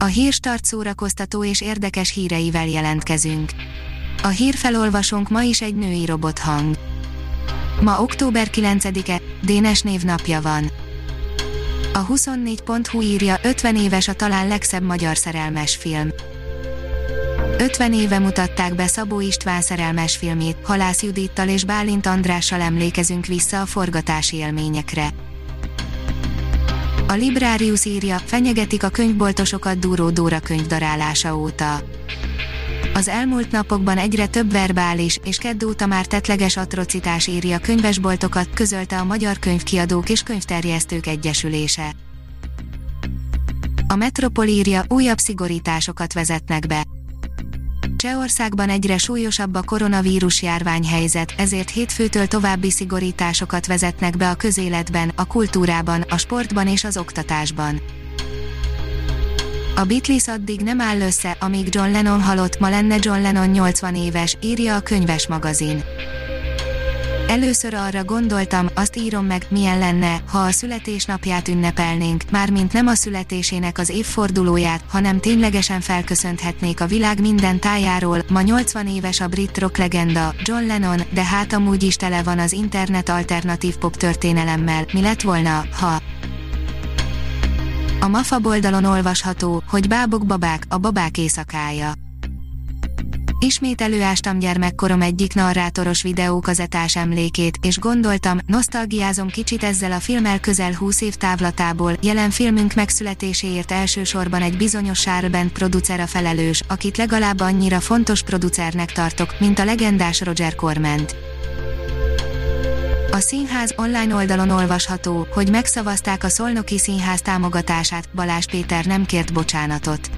A hírstart szórakoztató és érdekes híreivel jelentkezünk. A hírfelolvasónk ma is egy női robothang. Ma október 9-e, Dénes névnapja van. A 24.hu írja 50 éves a talán legszebb magyar szerelmes film. 50 éve mutatták be Szabó István szerelmes filmét, Halász Judittal és Bálint Andrással emlékezünk vissza a forgatási élményekre. A Librarius írja, fenyegetik a könyvboltosokat Dúró Dóra könyvdarálása óta. Az elmúlt napokban egyre több verbális és kedd óta már tetleges atrocitás írja a könyvesboltokat, közölte a Magyar Könyvkiadók és Könyvterjesztők Egyesülése. A Metropol írja, újabb szigorításokat vezetnek be. Csehországban egyre súlyosabb a koronavírus járványhelyzet, ezért hétfőtől további szigorításokat vezetnek be a közéletben, a kultúrában, a sportban és az oktatásban. A Beatles addig nem áll össze, amíg John Lennon halott, ma lenne John Lennon 80 éves, írja a könyves magazin. Először arra gondoltam, azt írom meg, milyen lenne, ha a születésnapját ünnepelnénk, mármint nem a születésének az évfordulóját, hanem ténylegesen felköszönthetnék a világ minden tájáról. Ma 80 éves a brit rock legenda, John Lennon, de hát amúgy is tele van az internet alternatív pop történelemmel. Mi lett volna, ha a MAFA oldalon olvasható, hogy bábok babák, a babák éjszakája. Ismét előástam gyermekkorom egyik narrátoros videókazetás emlékét, és gondoltam, nosztalgiázom kicsit ezzel a filmmel közel 20 év távlatából, jelen filmünk megszületéséért elsősorban egy bizonyos Sárbent producer a felelős, akit legalább annyira fontos producernek tartok, mint a legendás Roger Corment. A színház online oldalon olvasható, hogy megszavazták a Szolnoki Színház támogatását, Balázs Péter nem kért bocsánatot.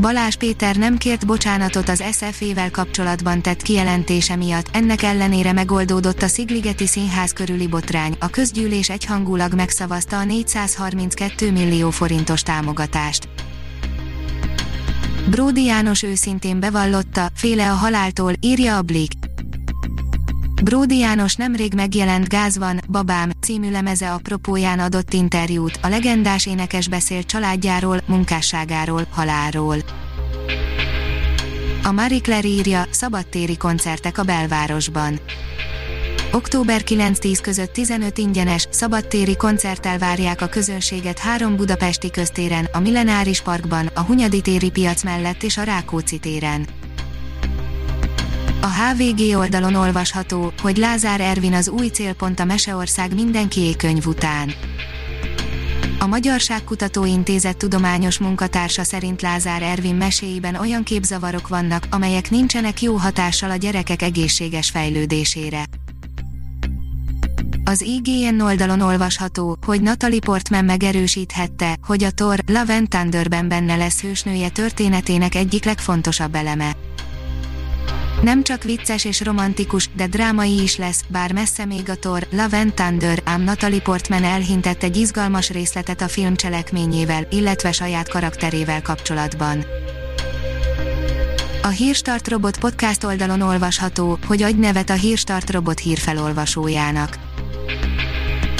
Balázs Péter nem kért bocsánatot az SFV-vel kapcsolatban tett kijelentése miatt, ennek ellenére megoldódott a Szigligeti Színház körüli botrány, a közgyűlés egyhangulag megszavazta a 432 millió forintos támogatást. Bródi János őszintén bevallotta, féle a haláltól, írja a Blik. Bródi János nemrég megjelent Gáz van, babám, című lemeze apropóján adott interjút, a legendás énekes beszélt családjáról, munkásságáról, halálról. A Marie Claire írja, szabadtéri koncertek a belvárosban. Október 9-10 között 15 ingyenes, szabadtéri koncerttel várják a közönséget három budapesti köztéren, a Millenáris Parkban, a Hunyadi téri piac mellett és a Rákóczi téren. A HVG oldalon olvasható, hogy Lázár Ervin az új célpont a Meseország mindenkié könyv után. A Magyarságkutató Intézet tudományos munkatársa szerint Lázár Ervin meséiben olyan képzavarok vannak, amelyek nincsenek jó hatással a gyerekek egészséges fejlődésére. Az IGN oldalon olvasható, hogy Natalie Portman megerősíthette, hogy a Thor Love and Thunderben benne lesz hősnője történetének egyik legfontosabb eleme. Nem csak vicces és romantikus, de drámai is lesz, bár messze még a Thor, Love and Thunder, ám Natalie Portman elhintett egy izgalmas részletet a film cselekményével, illetve saját karakterével kapcsolatban. A Hírstart Robot podcast oldalon olvasható, hogy adj nevet a Hírstart Robot hírfelolvasójának.